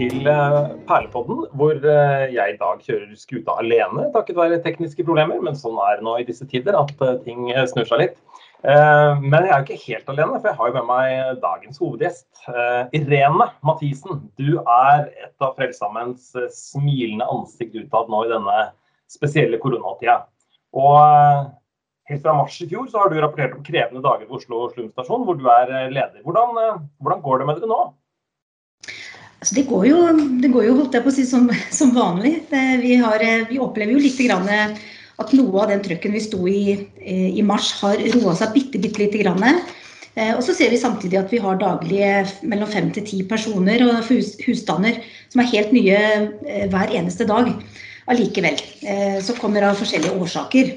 til eh, Perlepodden, hvor eh, jeg i dag kjører skuta alene takket være tekniske problemer. Men sånn er det nå i disse tider, at eh, ting snur seg litt. Men jeg er jo ikke helt alene, for jeg har jo med meg dagens hovedgjest. Irene Mathisen, du er et av Frelsesarmeens smilende ansikt utad nå i denne spesielle koronatida. Og helt fra mars i fjor så har du rapportert om krevende dager ved Oslo Slum hvor du er leder. Hvordan, hvordan går det med dere nå? Altså det, går jo, det går jo, holdt jeg på å si, som, som vanlig. Vi, har, vi, opplever jo litt grann at noe av den trøkken vi sto i i mars, har roa seg bitte, bitte lite grann. Eh, og så ser vi samtidig at vi har daglige mellom fem til ti personer og husstander som er helt nye eh, hver eneste dag. Allikevel. Eh, så kommer av forskjellige årsaker.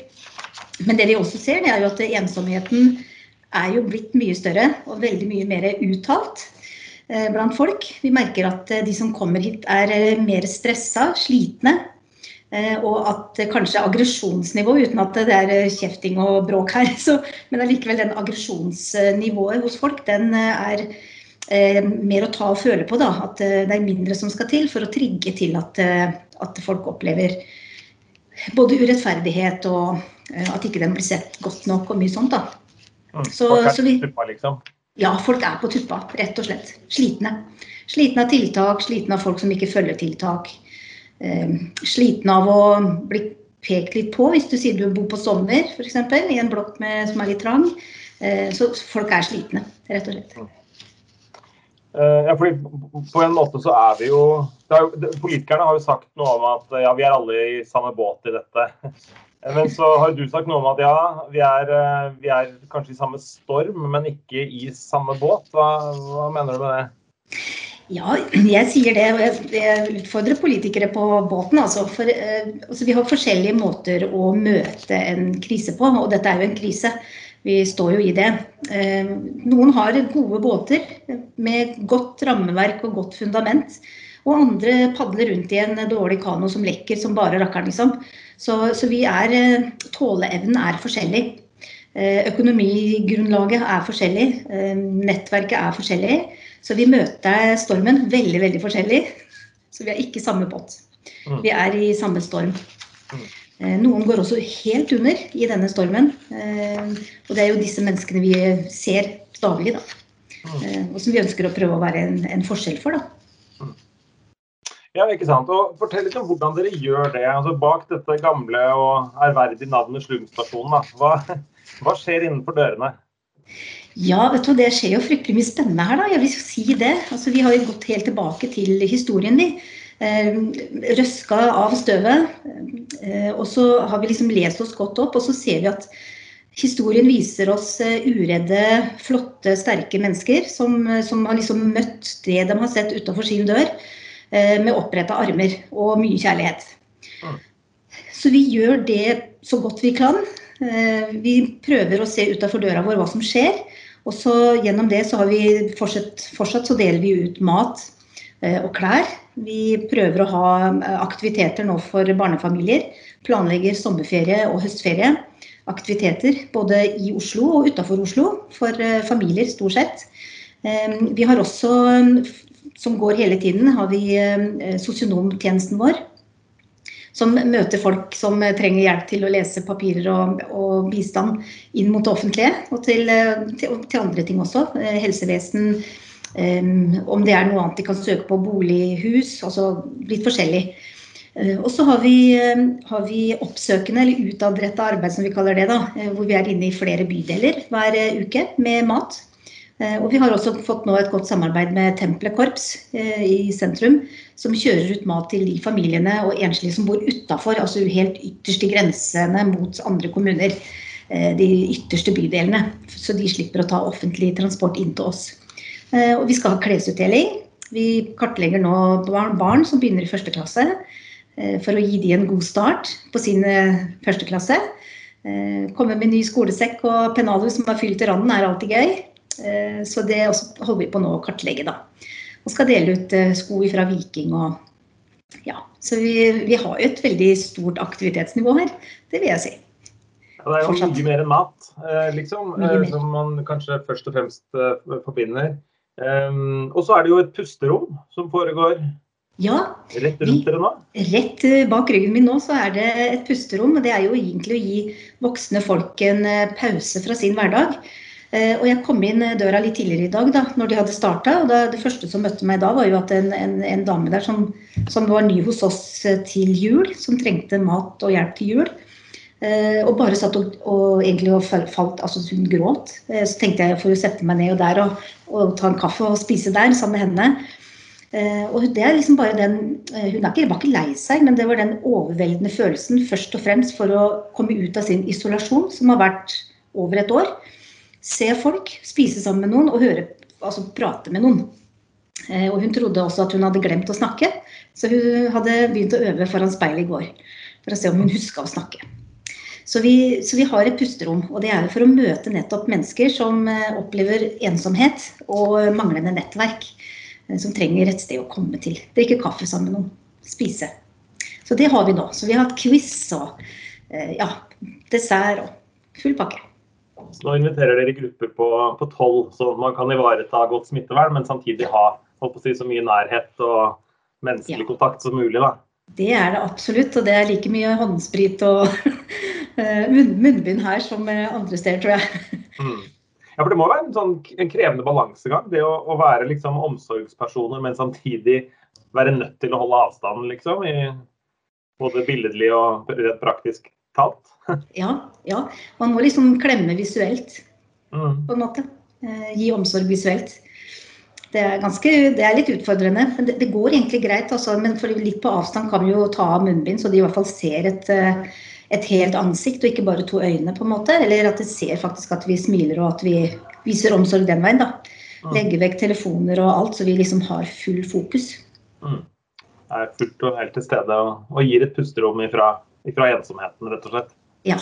Men det vi også ser, det er jo at ensomheten er jo blitt mye større og veldig mye mer uttalt. Eh, blant folk. Vi merker at eh, de som kommer hit er eh, mer stressa, slitne. Og at kanskje aggresjonsnivået, uten at det er kjefting og bråk her, så, men allikevel den aggresjonsnivået hos folk, den er mer å ta og føle på. da, At det er mindre som skal til for å trigge til at, at folk opplever både urettferdighet og at ikke den blir sett godt nok og mye sånt. da. Mm. Så, så vi, liksom. Ja, folk er på tuppa, rett og slett. Slitne. Slitne av tiltak, slitne av folk som ikke følger tiltak. Eh, slitne av å bli pekt litt på hvis du sier du bor på Stovner f.eks. i en blokk som er litt trang. Eh, så folk er slitne, rett og slett. Eh, ja, fordi på en måte så er vi jo, er Politikerne har jo sagt noe om at ja, vi er alle i samme båt i dette. Men så har du sagt noe om at ja, vi er, eh, vi er, kanskje i samme storm, men ikke i samme båt. Hva, hva mener du med det? Ja, jeg sier det. og Jeg utfordrer politikere på båten. Altså, for, eh, altså vi har forskjellige måter å møte en krise på, og dette er jo en krise. Vi står jo i det. Eh, noen har gode båter med godt rammeverk og godt fundament. Og andre padler rundt i en dårlig kano som lekker som bare rakkeren, liksom. Så, så vi er eh, Tåleevnen er forskjellig. Eh, økonomigrunnlaget er forskjellig. Eh, nettverket er forskjellig. Så vi møter stormen veldig, veldig forskjellig. Så vi er ikke i samme båt. Mm. Vi er i samme storm. Mm. Noen går også helt under i denne stormen. Og det er jo disse menneskene vi ser daglig, da. Mm. Og som vi ønsker å prøve å være en, en forskjell for, da. Ja, ikke sant. Og Fortell litt om hvordan dere gjør det. Altså Bak dette gamle og ærverdige navnet Slumstasjonen, hva, hva skjer innenfor dørene? Ja, vet du, det skjer jo fryktelig mye spennende her, da. Jeg vil si det. Altså, vi har jo gått helt tilbake til historien, vi. Eh, røska av støvet. Eh, og så har vi liksom lest oss godt opp, og så ser vi at historien viser oss eh, uredde, flotte, sterke mennesker som, som har liksom møtt det de har sett utafor sin dør. Eh, med oppretta armer og mye kjærlighet. Så vi gjør det så godt vi kan. Eh, vi prøver å se utafor døra vår hva som skjer. Og så gjennom det så har vi fortsatt, fortsatt så deler vi ut mat eh, og klær. Vi prøver å ha aktiviteter nå for barnefamilier. Planlegger sommerferie og høstferie. Aktiviteter både i Oslo og utafor Oslo for familier, stort sett. Vi har også som går hele tiden, har vi eh, sosionomtjenesten vår. Som møter folk som trenger hjelp til å lese papirer og, og bistand inn mot det offentlige. Og til, eh, til, til andre ting også. Eh, helsevesen, om det er noe annet de kan søke på. Bolighus. Altså litt forskjellig. Og så har har vi oppsøkende eller utadretta arbeid, som vi kaller det. da, Hvor vi er inne i flere bydeler hver uke med mat. Eh, og vi har også fått nå et godt samarbeid med Tempelet korps eh, i sentrum, som kjører ut mat til de familiene og enslige som bor utafor, altså helt ytterst i grensene mot andre kommuner. Eh, de ytterste bydelene. Så de slipper å ta offentlig transport inn til oss. Og vi skal ha klesutdeling. Vi kartlegger nå barn som begynner i første klasse, for å gi de en god start på sin første klasse. Komme med ny skolesekk og pennalhus som er fylt til randen, er alltid gøy. Eh, så det holder vi på nå å kartlegge, da. Og skal dele ut eh, sko fra Viking og ja. Så vi, vi har jo et veldig stort aktivitetsnivå her, det vil jeg si. Ja, det er jo mye mer enn mat, eh, liksom, som man kanskje først og fremst forbinder. Um, og så er det jo et pusterom som foregår Ja. Rett nå? Rett bak ryggen min nå så er det et pusterom. og Det er jo egentlig å gi voksne folk en pause fra sin hverdag. Eh, og jeg kom inn døra litt tidligere i dag da når de hadde starta. Og det første som møtte meg da, var jo at en, en, en dame der som, som, var ny hos oss eh, til jul, som trengte mat og hjelp til jul. Eh, og bare satt og, og egentlig og falt Altså hun gråt. så tenkte jeg for jo sette meg ned og der og, og, ta en kaffe og spise der sammen med henne. og det er liksom bare den Hun var ikke lei seg, men det var den overveldende følelsen først og fremst for å komme ut av sin isolasjon, som har vært over et år se folk, spise sammen med noen og høre, altså prate med noen. Eh, og hun trodde også at hun hadde glemt å snakke, så hun hadde begynt å øve foran speilet i går for å se om hun huska å snakke. Så vi, så vi, har et pusterom, og det er for å møte nettopp mennesker som eh, opplever ensomhet og manglende nettverk. Eh, som trenger et sted å komme til. Drikke kaffe sammen med noen. Spise. Så det har vi nå. Så vi har hatt quiz og ja, dessert og full pakke. Så nå inviterer dere grupper på tolv, så man kan ivareta godt smittevern, men samtidig ha si, så mye nærhet og menneskelig ja. kontakt som mulig. Da. Det er det absolutt, og det er like mye håndsprit og munnbind her som andre steder, tror jeg. Mm. Ja, for Det må være en, sånn, en krevende balansegang, det å, å være liksom, omsorgspersoner, men samtidig være nødt til å holde avstanden, liksom. I både billedlig og rett praktisk talt. ja, ja. Man må liksom klemme visuelt, mm. på en måte. Eh, gi omsorg visuelt. Det er, ganske, det er litt utfordrende. men Det, det går egentlig greit, altså, men for litt på avstand kan vi jo ta av munnbind, så de i hvert fall ser et, eh, et helt ansikt, og ikke bare to øyne. på en måte, Eller at de ser faktisk at vi smiler og at vi viser omsorg den veien. da. Mm. Legge vekk telefoner og alt, så vi liksom har full fokus. Mm. Er fullt og helt til stede og, og gir et pusterom ifra fra ensomheten, rett og slett. Ja.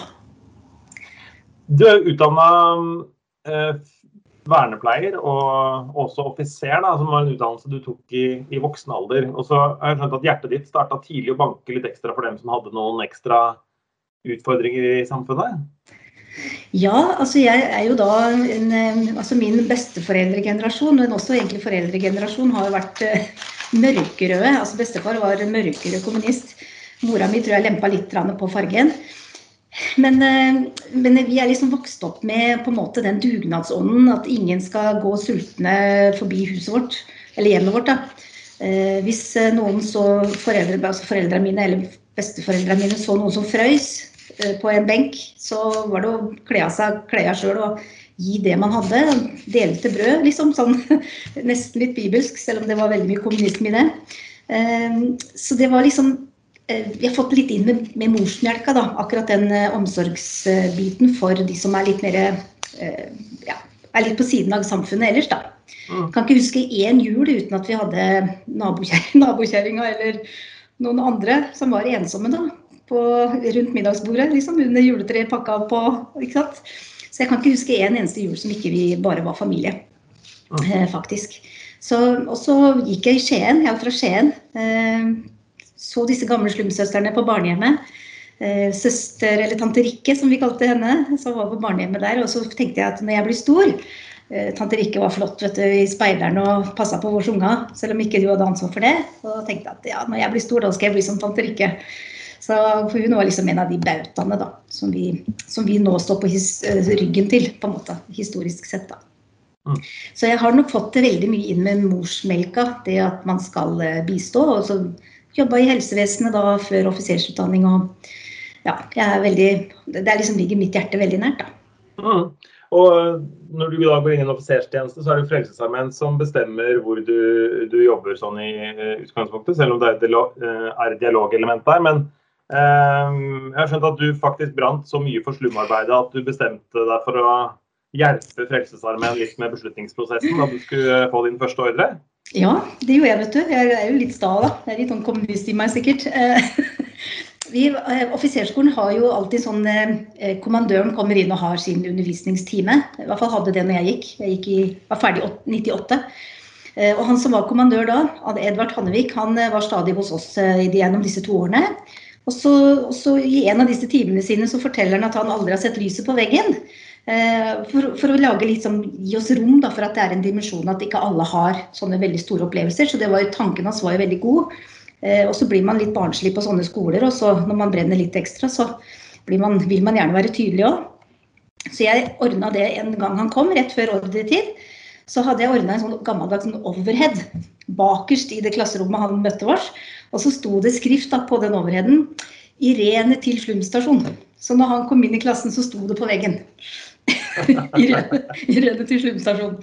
Du er utdanna eh, vernepleier og også offiser, da, som var en utdannelse du tok i, i voksen alder. Og så har jeg skjønt at hjertet ditt starta tidlig å banke litt ekstra for dem som hadde noen ekstra utfordringer i samfunnet? Ja, altså jeg er jo da en, eh, altså Min besteforeldregenerasjon, men også egentlig foreldregenerasjon, har jo vært uh, mørkerøde. Altså Bestefar var mørkere kommunist. Mora mi tror jeg lempa litt på fargen. Men, eh, men, vi er liksom vokst opp med på en måte den dugnadsånden at ingen skal gå sultne forbi huset vårt, eller hjemmet vårt. da. Eh, hvis eh, noen så foreldre, altså foreldrene mine eller besteforeldrene mine så noen som frøys på en benk, så var det å kle av seg klærne sjøl og gi det man hadde. Delte brød, liksom. Sånn, nesten litt bibelsk, selv om det var veldig mye kommunisme i det. Så det var liksom vi har fått litt inn med, med morsmelka, da, akkurat den uh, omsorgsbiten for de som er litt mer uh, ja, er litt på siden av samfunnet ellers. da. Mm. Kan ikke huske én jul uten at vi hadde nabokjerringa eller noen andre som var ensomme da, på, rundt middagsbordet. liksom, Under juletreet pakka på. ikke sant? Så jeg kan ikke huske en eneste jul som ikke vi bare var familie. Mm. Eh, faktisk. Så, og så gikk jeg i Skien. Jeg er fra Skien. Eh, så disse gamle slumsøstrene på barnehjemmet. Eh, søster, eller tante Rikke, som vi kalte henne, som var på barnehjemmet der. Og så tenkte jeg at når jeg blir stor eh, Tante Rikke var flott vet du, i speideren og passa på våre unger, selv om ikke du hadde ansvar for det. Og tenkte at ja, når jeg blir stor, da skal jeg bli som tante Rikke. Så for Hun var liksom en av de bautaene da, som vi, som vi nå står på his, eh, ryggen til, på en måte, historisk sett. da. Mm. Så jeg har nok fått det veldig mye inn med morsmelka, det at man skal bistå. og så Jobba i helsevesenet da før offisersutdanning og ja, veldig Det er liksom ligger mitt hjerte veldig nært, da. Mm. Og når du da går inn i en offiserstjeneste, så er det Frelsesarmeen som bestemmer hvor du, du, jobber sånn i utgangspunktet, selv om det eh, er dialogelement der. Men eh, jeg har skjønt at du faktisk brant så mye for slumarbeidet at du bestemte deg for å hjelpe Frelsesarmeen litt med beslutningsprosessen da du skulle få din første ordre? Ja, det gjorde jeg, vet du. Jeg er jo litt sta, da. Jeg er litt sånn kommunist i meg, sikkert. Eh, vi, eh, Offiserskolen har jo alltid sånn eh, Kommandøren kommer inn og har sin undervisningstime. I hvert fall hadde det når jeg gikk. Jeg gikk i, var ferdig i 98. Og han som var kommandør da, Edvard Hannevik, han var stadig hos oss gjennom disse to årene. Og så, og så I en av disse timene sine så forteller han at han aldri har sett lyset på veggen. Eh, for, for, å lage litt sånn, gi oss rom da, for at det er en dimensjon at ikke alle har sånne veldig store opplevelser. Så det var, tanken hans var jo veldig god. Eh, og så blir man litt barnslig på sånne skoler, og så når man brenner litt ekstra, så man, vil man gjerne være tydelig òg. Så jeg ordna det en gang han kom, rett før ordretid. Så hadde jeg ordna en sånn gammeldags sånn overhead bakerst i det klasserommet han møtte oss. Og så sto det skrift da, på den overheaden 'Irene til Flum stasjon'. Så når han kom inn i klassen, så sto det på veggen. Irene til slumstasjon.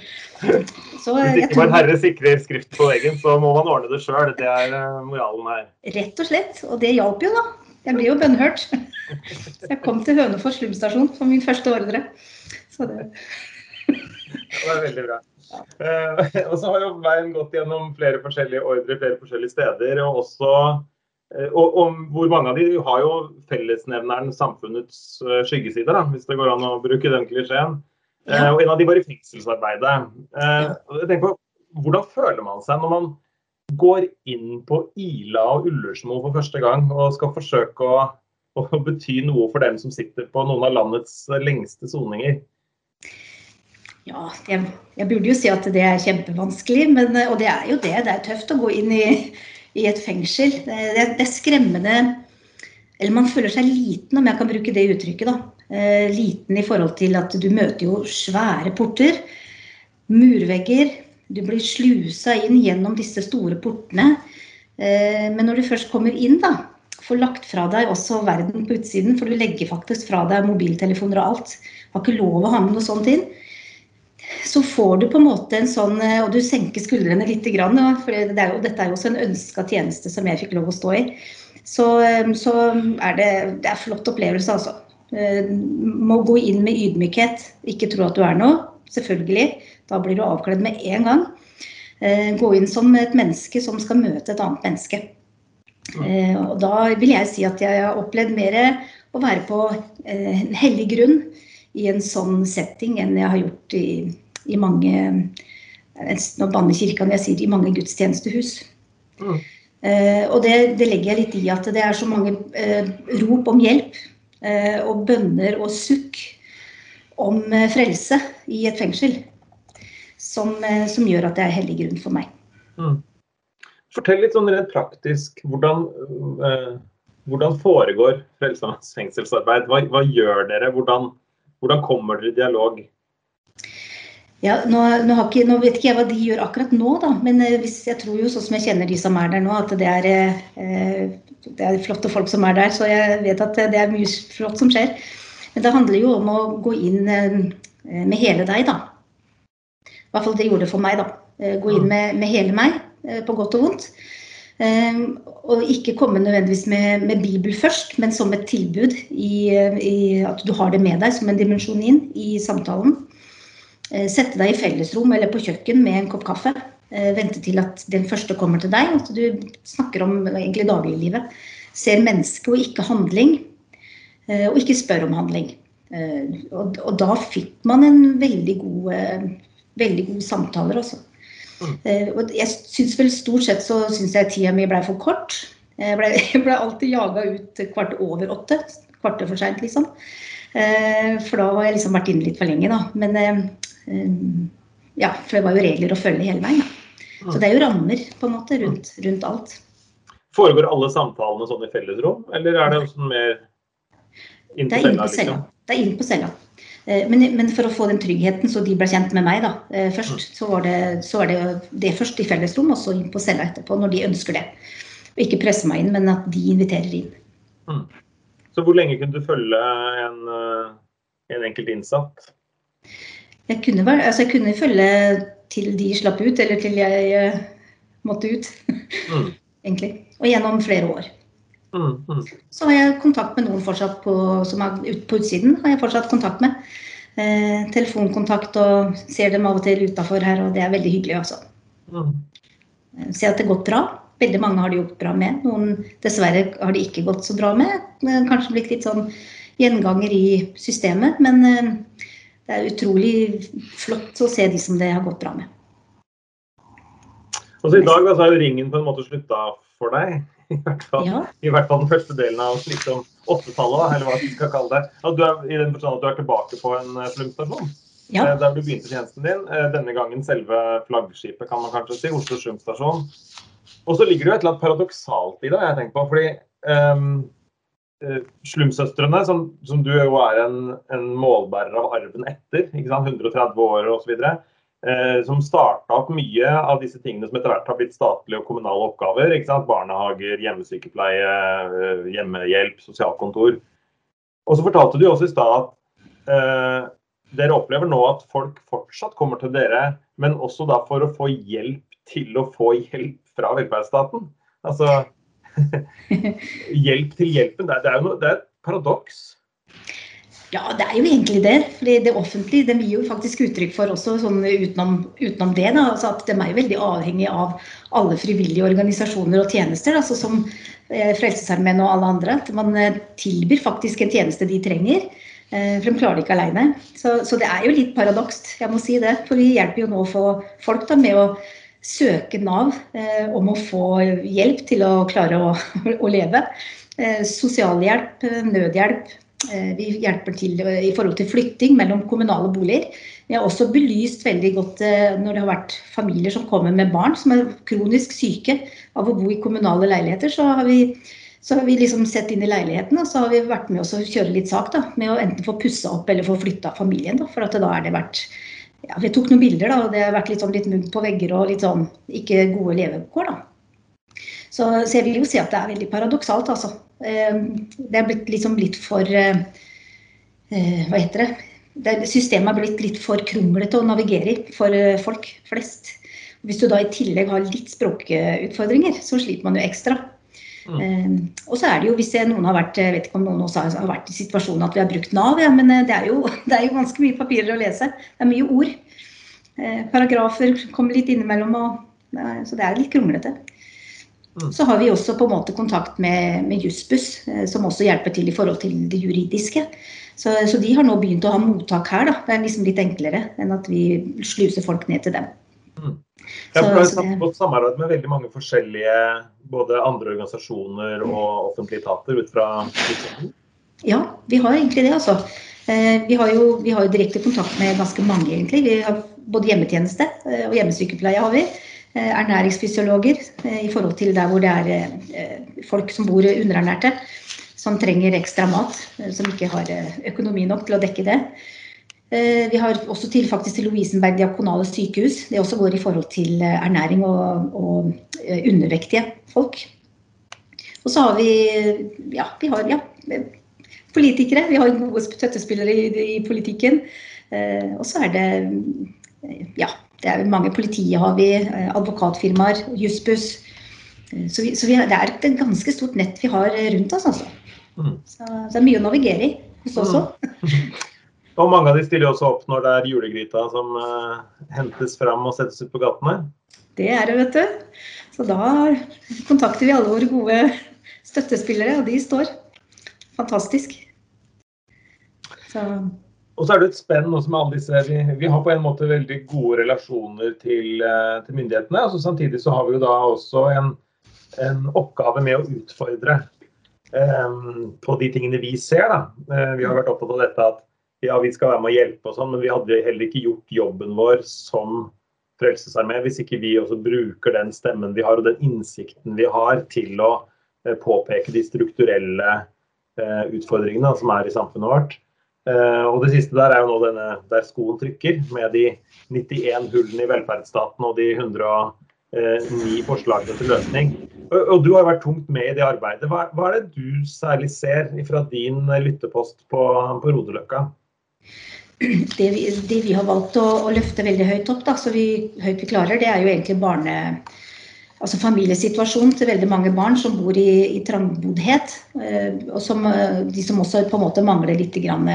Så Hvis ikke bare Herre sikrer skrift på veggen, så må man ordne det sjøl. Det er eh, moralen her. Rett og slett. Og det hjalp jo, da. Jeg ble jo bønnhørt. Jeg kom til Hønefoss slumstasjon for min første ordre. Så det Det var veldig bra. Uh, og så har jo veien gått gjennom flere forskjellige ordre flere forskjellige steder. Og også og, og, hvor mange av de har jo fellesnevneren samfunnets uh, skyggeside, da, hvis det går an å bruke den klisjeen. Ja. og en av de var i fengselsarbeidet. jeg tenker på, Hvordan føler man seg når man går inn på Ila og Ullersmo for første gang og skal forsøke å, å bety noe for dem som sitter på noen av landets lengste soninger? Ja, jeg, jeg, burde jo si at det er kjempevanskelig, men, og det er jo det. Det er tøft å gå inn i, i et fengsel. Det, er skremmende Eller man føler seg liten, om jeg kan bruke det uttrykket. da. Eh, liten i forhold til at du møter jo svære porter. Murvegger, du blir slusa inn gjennom disse store portene. Eh, men når du først kommer inn, da, får lagt fra deg også verden på utsiden, for du legger faktisk fra deg mobiltelefoner og alt. Har ikke lov å ha med noe sånt inn. Så får du på en måte en sånn eh, Og du senker skuldrene litt, for det er jo, dette er jo også en ønska tjeneste som jeg fikk lov å stå i. Så, eh, så er det, det er flott opplevelse, altså. Må gå inn med ydmykhet. Ikke tro at du er noe. Selvfølgelig. Da blir du avkledd med en gang. Eh, gå inn som et menneske som skal møte et annet menneske. Eh, og da vil jeg si at jeg har opplevd mer å være på eh, en hellig grunn i en sånn setting enn jeg har gjort i, i mange Nå banner kirka når jeg sier i mange gudstjenestehus. Mm. og det, det, legger jeg litt i at det er så mange rop om hjelp og bønner og sukk om frelse i et fengsel som, eh, som, gjør at det er hellig grunn for meg. Mm. Fortell litt sånn rent praktisk. Hvordan, eh, hvordan foregår Frelsesarmeens fengselsarbeid? Hva, hva, gjør dere? Hvordan, hvordan kommer dere i dialog? Ja, nå, nå, ikke, nå, vet ikke jeg hva de gjør akkurat nå, da. Men eh, hvis, jeg tror jo sånn som jeg kjenner de som er der nå, at det er, eh, det er flotte folk som er der. Så jeg vet at det er mye flott som skjer. Men det handler jo om å gå inn eh, med hele deg, da. I hvert fall det gjorde det for meg, da. Eh, gå inn med, med hele meg, eh, på godt og vondt. Um, og ikke komme nødvendigvis med, med, Bibel først, men som et tilbud i, i, at du har det med deg som en dimensjon inn i samtalen. Uh, sette deg i fellesrom eller på kjøkken med en kopp kaffe. Uh, vente til at den første kommer til deg. At du snakker om egentlig dagliglivet. Ser mennesket og ikke handling. Uh, og ikke spør om handling. Og, da fikk man en veldig god veldig gode samtaler. Uh, og jeg syns vel stort sett så syns jeg tida mi blei for kort. Jeg blei ble alltid jaga ut kvart over åtte. Kvarter for seint, liksom. For da har jeg liksom vært inne litt for lenge, da. Men ja, for det var jo regler å følge hele veien. Da. Så mm. det er jo rammer på en måte rundt, rundt alt. Foregår alle samtalene sånn i fellesrom, eller er det sånn mer inn på cella? Liksom? Det er inn på cella. Eh, men, men, for å få den tryggheten, så de ble kjent med meg da, eh, først, så var, det, så var det, det først i fellesrom, og så inn på cella etterpå, når de ønsker det. Og ikke presse meg inn, men at de inviterer inn. Mm. Så hvor lenge kunne du følge en, eh, en enkelt innsatt? Jeg kunne, altså jeg kunne, følge til de slapp ut, eller til jeg måtte ut. Mm. Egentlig. Og gjennom flere år. Mm, mm. Så har jeg kontakt med noen fortsatt på, som er ute på utsiden. har jeg fortsatt kontakt med. Eh, telefonkontakt og ser dem av og til utafor her, og det er veldig hyggelig, altså. Mm. Eh, ser at det har gått bra. Veldig mange har det gjort bra med. Noen dessverre har det ikke gått så bra med. Kanskje blitt litt sånn gjenganger i systemet. Men eh, det er utrolig flott å se de som det har gått bra med. Altså I dag da, så er jo ringen på en måte slutta for deg. I hvert, fall, ja. I hvert fall den første delen av liksom 80-tallet, eller hva vi skal kalle det. At du er, I den forstand at du er tilbake på en flumstasjon. Ja. Der du begynte tjenesten din. Denne gangen selve flaggskipet, kan man kanskje si. Oslo Slumstasjon. Og så ligger det jo et eller annet paradoksalt i det, jeg tenker på. fordi um, Slumsøstrene, som, som, du jo er en, en, målbærer av arven etter, ikke sant? 130 år osv., eh, som starta opp mye av disse tingene som etter hvert har blitt statlige og kommunale oppgaver. ikke sant? Barnehager, hjemmesykepleie, eh, hjemmehjelp, sosialkontor. Og så fortalte du også i stad at eh, dere opplever nå at folk fortsatt kommer til dere, men også da for å få hjelp til å få hjelp fra velferdsstaten. Altså, hjelp til hjelpen. Det er, noe, det er et paradoks. Ja, det er jo egentlig det. fordi Det offentlige det gir jo faktisk uttrykk for også sånn utenom, utenom det. Da, altså at De er jo veldig avhengig av alle frivillige organisasjoner og tjenester. Altså som eh, Frelsesarmeen og alle andre. At man eh, tilbyr faktisk en tjeneste de trenger. Eh, for de klarer det ikke alene. Så, så, det er jo litt paradokst, jeg må si det. For vi hjelper jo nå å få folk da, med å søke Nav eh, om å få hjelp til å klare å, å leve. Eh, sosialhjelp, nødhjelp. Eh, vi hjelper til i forhold til flytting mellom kommunale boliger. Vi har også belyst veldig godt eh, når det har vært familier som kommer med barn som er kronisk syke av å bo i kommunale leiligheter. Så har vi, så har vi liksom sett inn i leiligheten og så har vi vært med oss å kjøre litt sak da, med å enten få pussa opp eller få flytta familien. Da, for da er det vært ja, Vi tok noen bilder, da, og det har vært litt, sånn, litt mugg på vegger og litt sånn ikke gode levekår. da. Så, så, jeg vil jo si at det er veldig paradoksalt, altså. Eh, det er blitt liksom litt for eh, eh, Hva heter det? det? Systemet har blitt litt for kronglete å navigere i for folk flest. Hvis du da i tillegg har litt språkutfordringer, så sliter man jo ekstra. Mm. Um, og så er det jo, hvis noen har vært jeg vet ikke om noen også har vært i situasjonen at vi har brukt Nav, ja, men det er, jo, det er jo ganske mye papirer å lese. Det er mye ord. Uh, paragrafer kommer litt innimellom, og, så det er litt kronglete. Mm. Så har vi også på en måte kontakt med, med Jussbuss, uh, som også hjelper til i forhold til det juridiske. Så, så, de har nå begynt å ha mottak her. Da. Det er liksom litt enklere enn at vi sluser folk ned til dem. Ja, for Du har godt samarbeid med veldig mange forskjellige både andre organisasjoner og offentlige etater ut fra Ja, vi har egentlig det, altså. Eh, vi har, jo, vi har jo direkte kontakt med ganske mange, egentlig. Vi har både hjemmetjeneste eh, og hjemmesykepleie har vi. Eh, ernæringsfysiologer i forhold til der hvor det er folk som bor underernærte. Som trenger ekstra mat, som ikke har økonomi nok til å dekke det. Eh, vi har også til, faktisk til Lovisenberg diakonale sykehus. Det også går i forhold til eh, ernæring og, og eh, undervektige folk. Og så har vi ja, vi har ja, politikere. Vi har gode støttespillere i, i politikken. Og så er det ja, det er mange politiet har vi, advokatfirmaer, Jussbuss. Så, vi, så vi, det er et ganske stort nett vi har rundt oss, altså. Mm. Så, så, det er mye å navigere i hos oss òg. Og mange av de stiller også opp når det er julegryta som uh, hentes fram og settes ut på gatene? Det er det, vet du. Så da kontakter vi alle våre gode støttespillere, og de står. Fantastisk. Så. Og så er det et spenn også med alle disse vi, vi, har på en måte veldig gode relasjoner til, uh, til myndighetene. Altså, samtidig så har vi jo da også en, en oppgave med å utfordre um, på de tingene vi ser. Da. Uh, vi har vært opptatt av dette at ja, vi skal være med å hjelpe og sånn, men vi hadde heller ikke gjort jobben vår som Frelsesarmé hvis ikke vi også bruker den stemmen vi har og den innsikten vi har til å eh, påpeke de strukturelle eh, utfordringene som er i samfunnet vårt. Eh, og det siste der er jo nå denne der skoen trykker, med de 91 hullene i velferdsstaten og de 109 forslagene til løsning. Og, du har vært tungt med i det arbeidet. Hva er det du særlig ser fra din lyttepost på, på Rodeløkka? Det vi, det vi, har valgt å, å, løfte veldig høyt opp, da, så vi, høyt vi klarer, det er jo egentlig barne, altså familiesituasjonen til veldig mange barn som bor i, i trangboddhet. Eh, og som, eh, de som også på en måte mangler litt grann,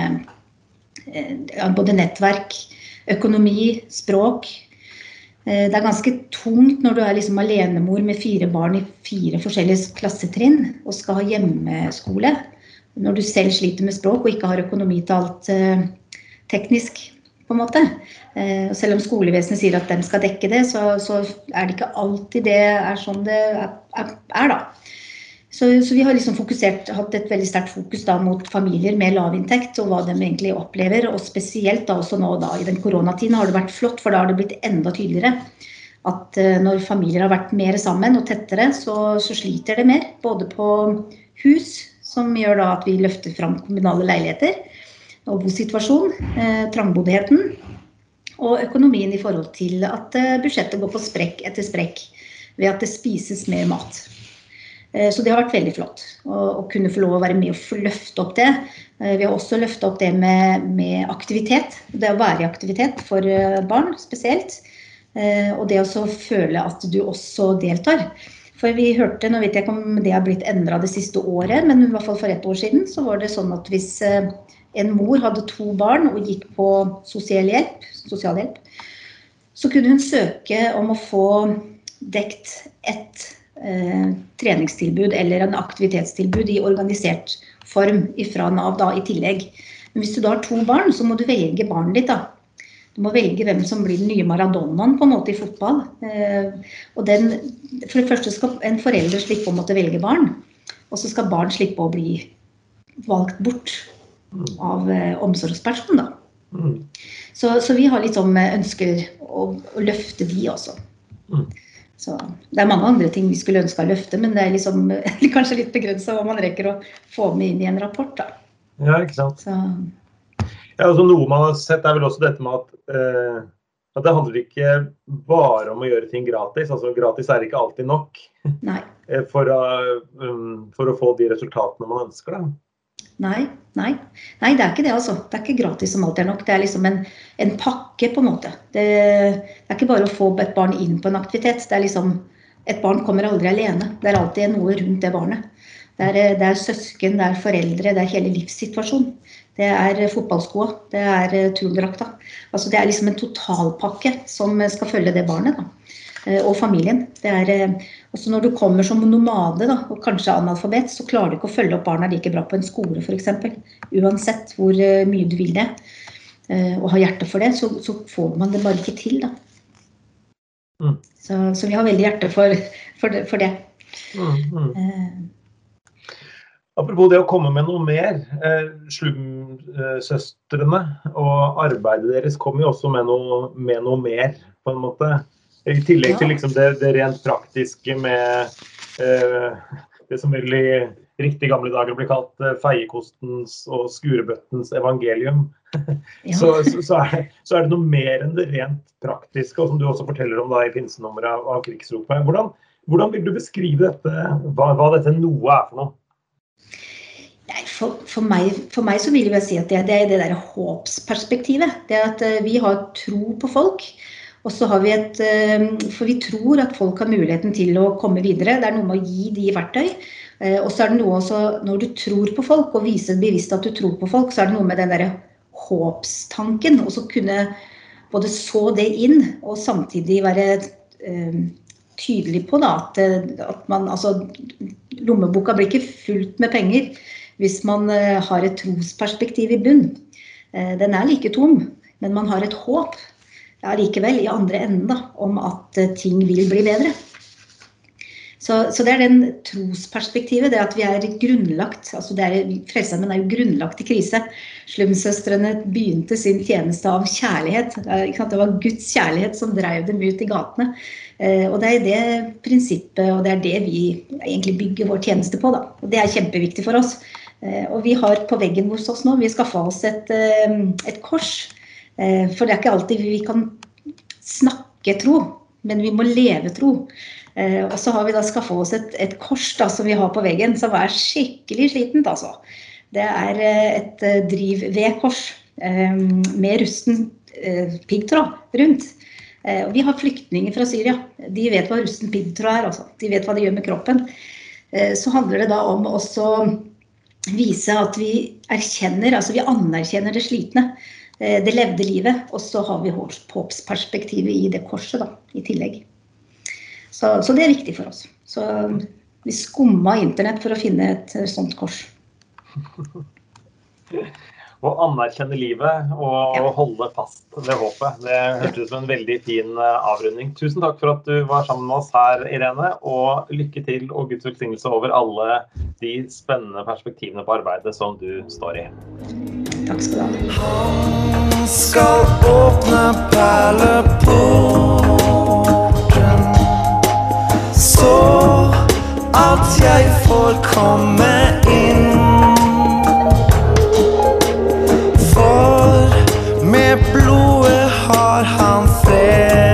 eh, både nettverk, økonomi, språk. Det er ganske tungt når du er liksom alenemor med fire barn i fire forskjellige klassetrinn og skal ha hjemmeskole. Når du selv sliter med språk og ikke har økonomi til alt teknisk, på en måte. Eh, selv om skolevesenet sier at de skal dekke det, så, så, er det ikke alltid det er sånn det er, er da. Så, så, vi har liksom fokusert, hatt et veldig sterkt fokus da mot familier med lavinntekt og hva de egentlig opplever. Og spesielt da også nå da i den koronatiden har det vært flott, for da har det blitt enda tydeligere at eh, når familier har vært mer sammen og tettere, så, så, sliter det mer. Både på hus, som gjør da at vi løfter fram kommunale leiligheter, og bosituasjon, eh, trangboddheten, og økonomien i forhold til at uh, budsjettet går på sprekk etter sprekk ved at det spises mer mat. Eh, så det har vært veldig flott å, kunne få lov å være med og løfte opp det. Eh, vi har også løfta opp det med, med, aktivitet. Det å være i aktivitet for eh, barn spesielt. Og det å føle at du også deltar. For vi hørte, nå vet jeg ikke om det har blitt endra det siste året, men i hvert fall for ett år siden så var det sånn at hvis en mor hadde to barn og gikk på sosialhjelp, sosialhjelp så kunne hun søke om å få dekt ett eh, treningstilbud eller en aktivitetstilbud i organisert form fra Nav da, i tillegg. Men hvis du da har to barn, så må du velge barnet ditt. da. Du må velge hvem som blir den nye Maradonaen på en måte i fotball. Eh, og den, for det første skal en forelder slippe å måtte velge barn. Og så skal barn slippe å bli valgt bort av eh, omsorgsperson. da. Mm. Så, så, vi har litt sånn ønsker å, å løfte de også. Mm. Så det er mange andre ting vi skulle ønske å løfte, men det er liksom, kanskje litt begrensa hva man rekker å få med inn i en rapport. Da. Ja, ikke sant. Så. Ja, altså Noe man har sett, er vel også dette med at, eh, at det handler ikke bare om å gjøre ting gratis. altså Gratis er ikke alltid nok Nei. Eh, for, å, um, for å få de resultatene man ønsker. Da. Nei, nei. Nei, det er ikke det, altså. Det er ikke gratis som alltid er nok. Det er liksom en, en pakke, på en måte. Det, det, er ikke bare å få et barn inn på en aktivitet. Det er liksom Et barn kommer aldri alene. Det er alltid noe rundt det barnet. Det er, det er søsken, det er foreldre, det er hele livssituasjonen. Det er fotballskoa, det er turdrakta. Altså det er liksom en totalpakke som skal følge det barnet. da. Eh, og familien. Det er, altså også når du kommer som nomade da, og kanskje analfabet, så klarer du ikke å følge opp barna like bra på en skole f.eks. Uansett hvor eh, mye du vil det og har hjerte for det, så, så, får man det bare ikke til. da. Mm. Så, så, vi har veldig hjerte for, for det. For det. Mm, mm. Apropos det å komme med noe mer. Eh, Slumsøstrene og arbeidet deres kommer jo også med noe, med noe mer, på en måte. I tillegg til liksom det, det, rent praktiske med eh, det som vel i riktig gamle dager blir kalt eh, feiekostens og skurebøttens evangelium. Ja. Så, så, så, er så, er det, noe mer enn det rent praktiske, og som du også forteller om da i pinsenummeret av, av Krigsropet. Hvordan, hvordan, vil du beskrive dette, hva, hva dette noe er for noe? For, for, meg, for, meg, så vil jeg si at det, det er det der håpsperspektivet. Det at eh, vi har tro på folk. Og så har vi et eh, For vi tror at folk har muligheten til å komme videre. Det er noe med å gi de verktøy. Eh, og så er det noe også Når du tror på folk, og viser bevisst at du tror på folk, så er det noe med den derre håpstanken. Og så kunne både så det inn, og samtidig være tydelig på da, at, at man Altså lommeboka blir ikke fullt med penger hvis man har et trosperspektiv i bunn. Den er like tom, men man har et håp allikevel i andre enden da, om at eh, ting vil bli bedre. Så, så, det er den trosperspektivet, det at vi er grunnlagt altså er, Frelsesarmeen er jo grunnlagt i krise. Slumsøstrene begynte sin tjeneste av kjærlighet. Det var Guds kjærlighet som drev dem ut i gatene. Eh, og det er det prinsippet, og det er det vi egentlig bygger vår tjeneste på. Da. Og det er kjempeviktig for oss. Eh, og vi har på veggen hos oss nå, vi skaffa oss et, et kors Eh, for det er ikke alltid vi kan snakke tro, men vi må leve tro. Eh, og så har vi da skaffa oss et, et, kors da, som vi har på veggen, som er skikkelig slitent, altså. Det er eh, et driv-ved-kors med rusten piggtråd rundt. Og vi har flyktninger fra Syria. De vet hva rusten piggtråd er. Altså. De vet hva det gjør med kroppen. Så handler det da om å vise at vi erkjenner, altså vi anerkjenner det slitne. Eh, det levde livet. Og så har vi håpsperspektivet i det korset da, i tillegg. Så, så, det er viktig for oss. Så vi skumma internett for å finne et eh, sånt kors. å anerkjenne livet og, ja. holde fast ved håpet. Det hørtes ut som en veldig fin eh, avrunding. Tusen takk for at du var sammen med oss her, Irene. Og lykke til og Guds velsignelse over alle de spennende perspektivene på arbeidet som du står i. Takk skal du ha. Han skal åpne perleporten så at jeg får komme inn. blodet har han fred.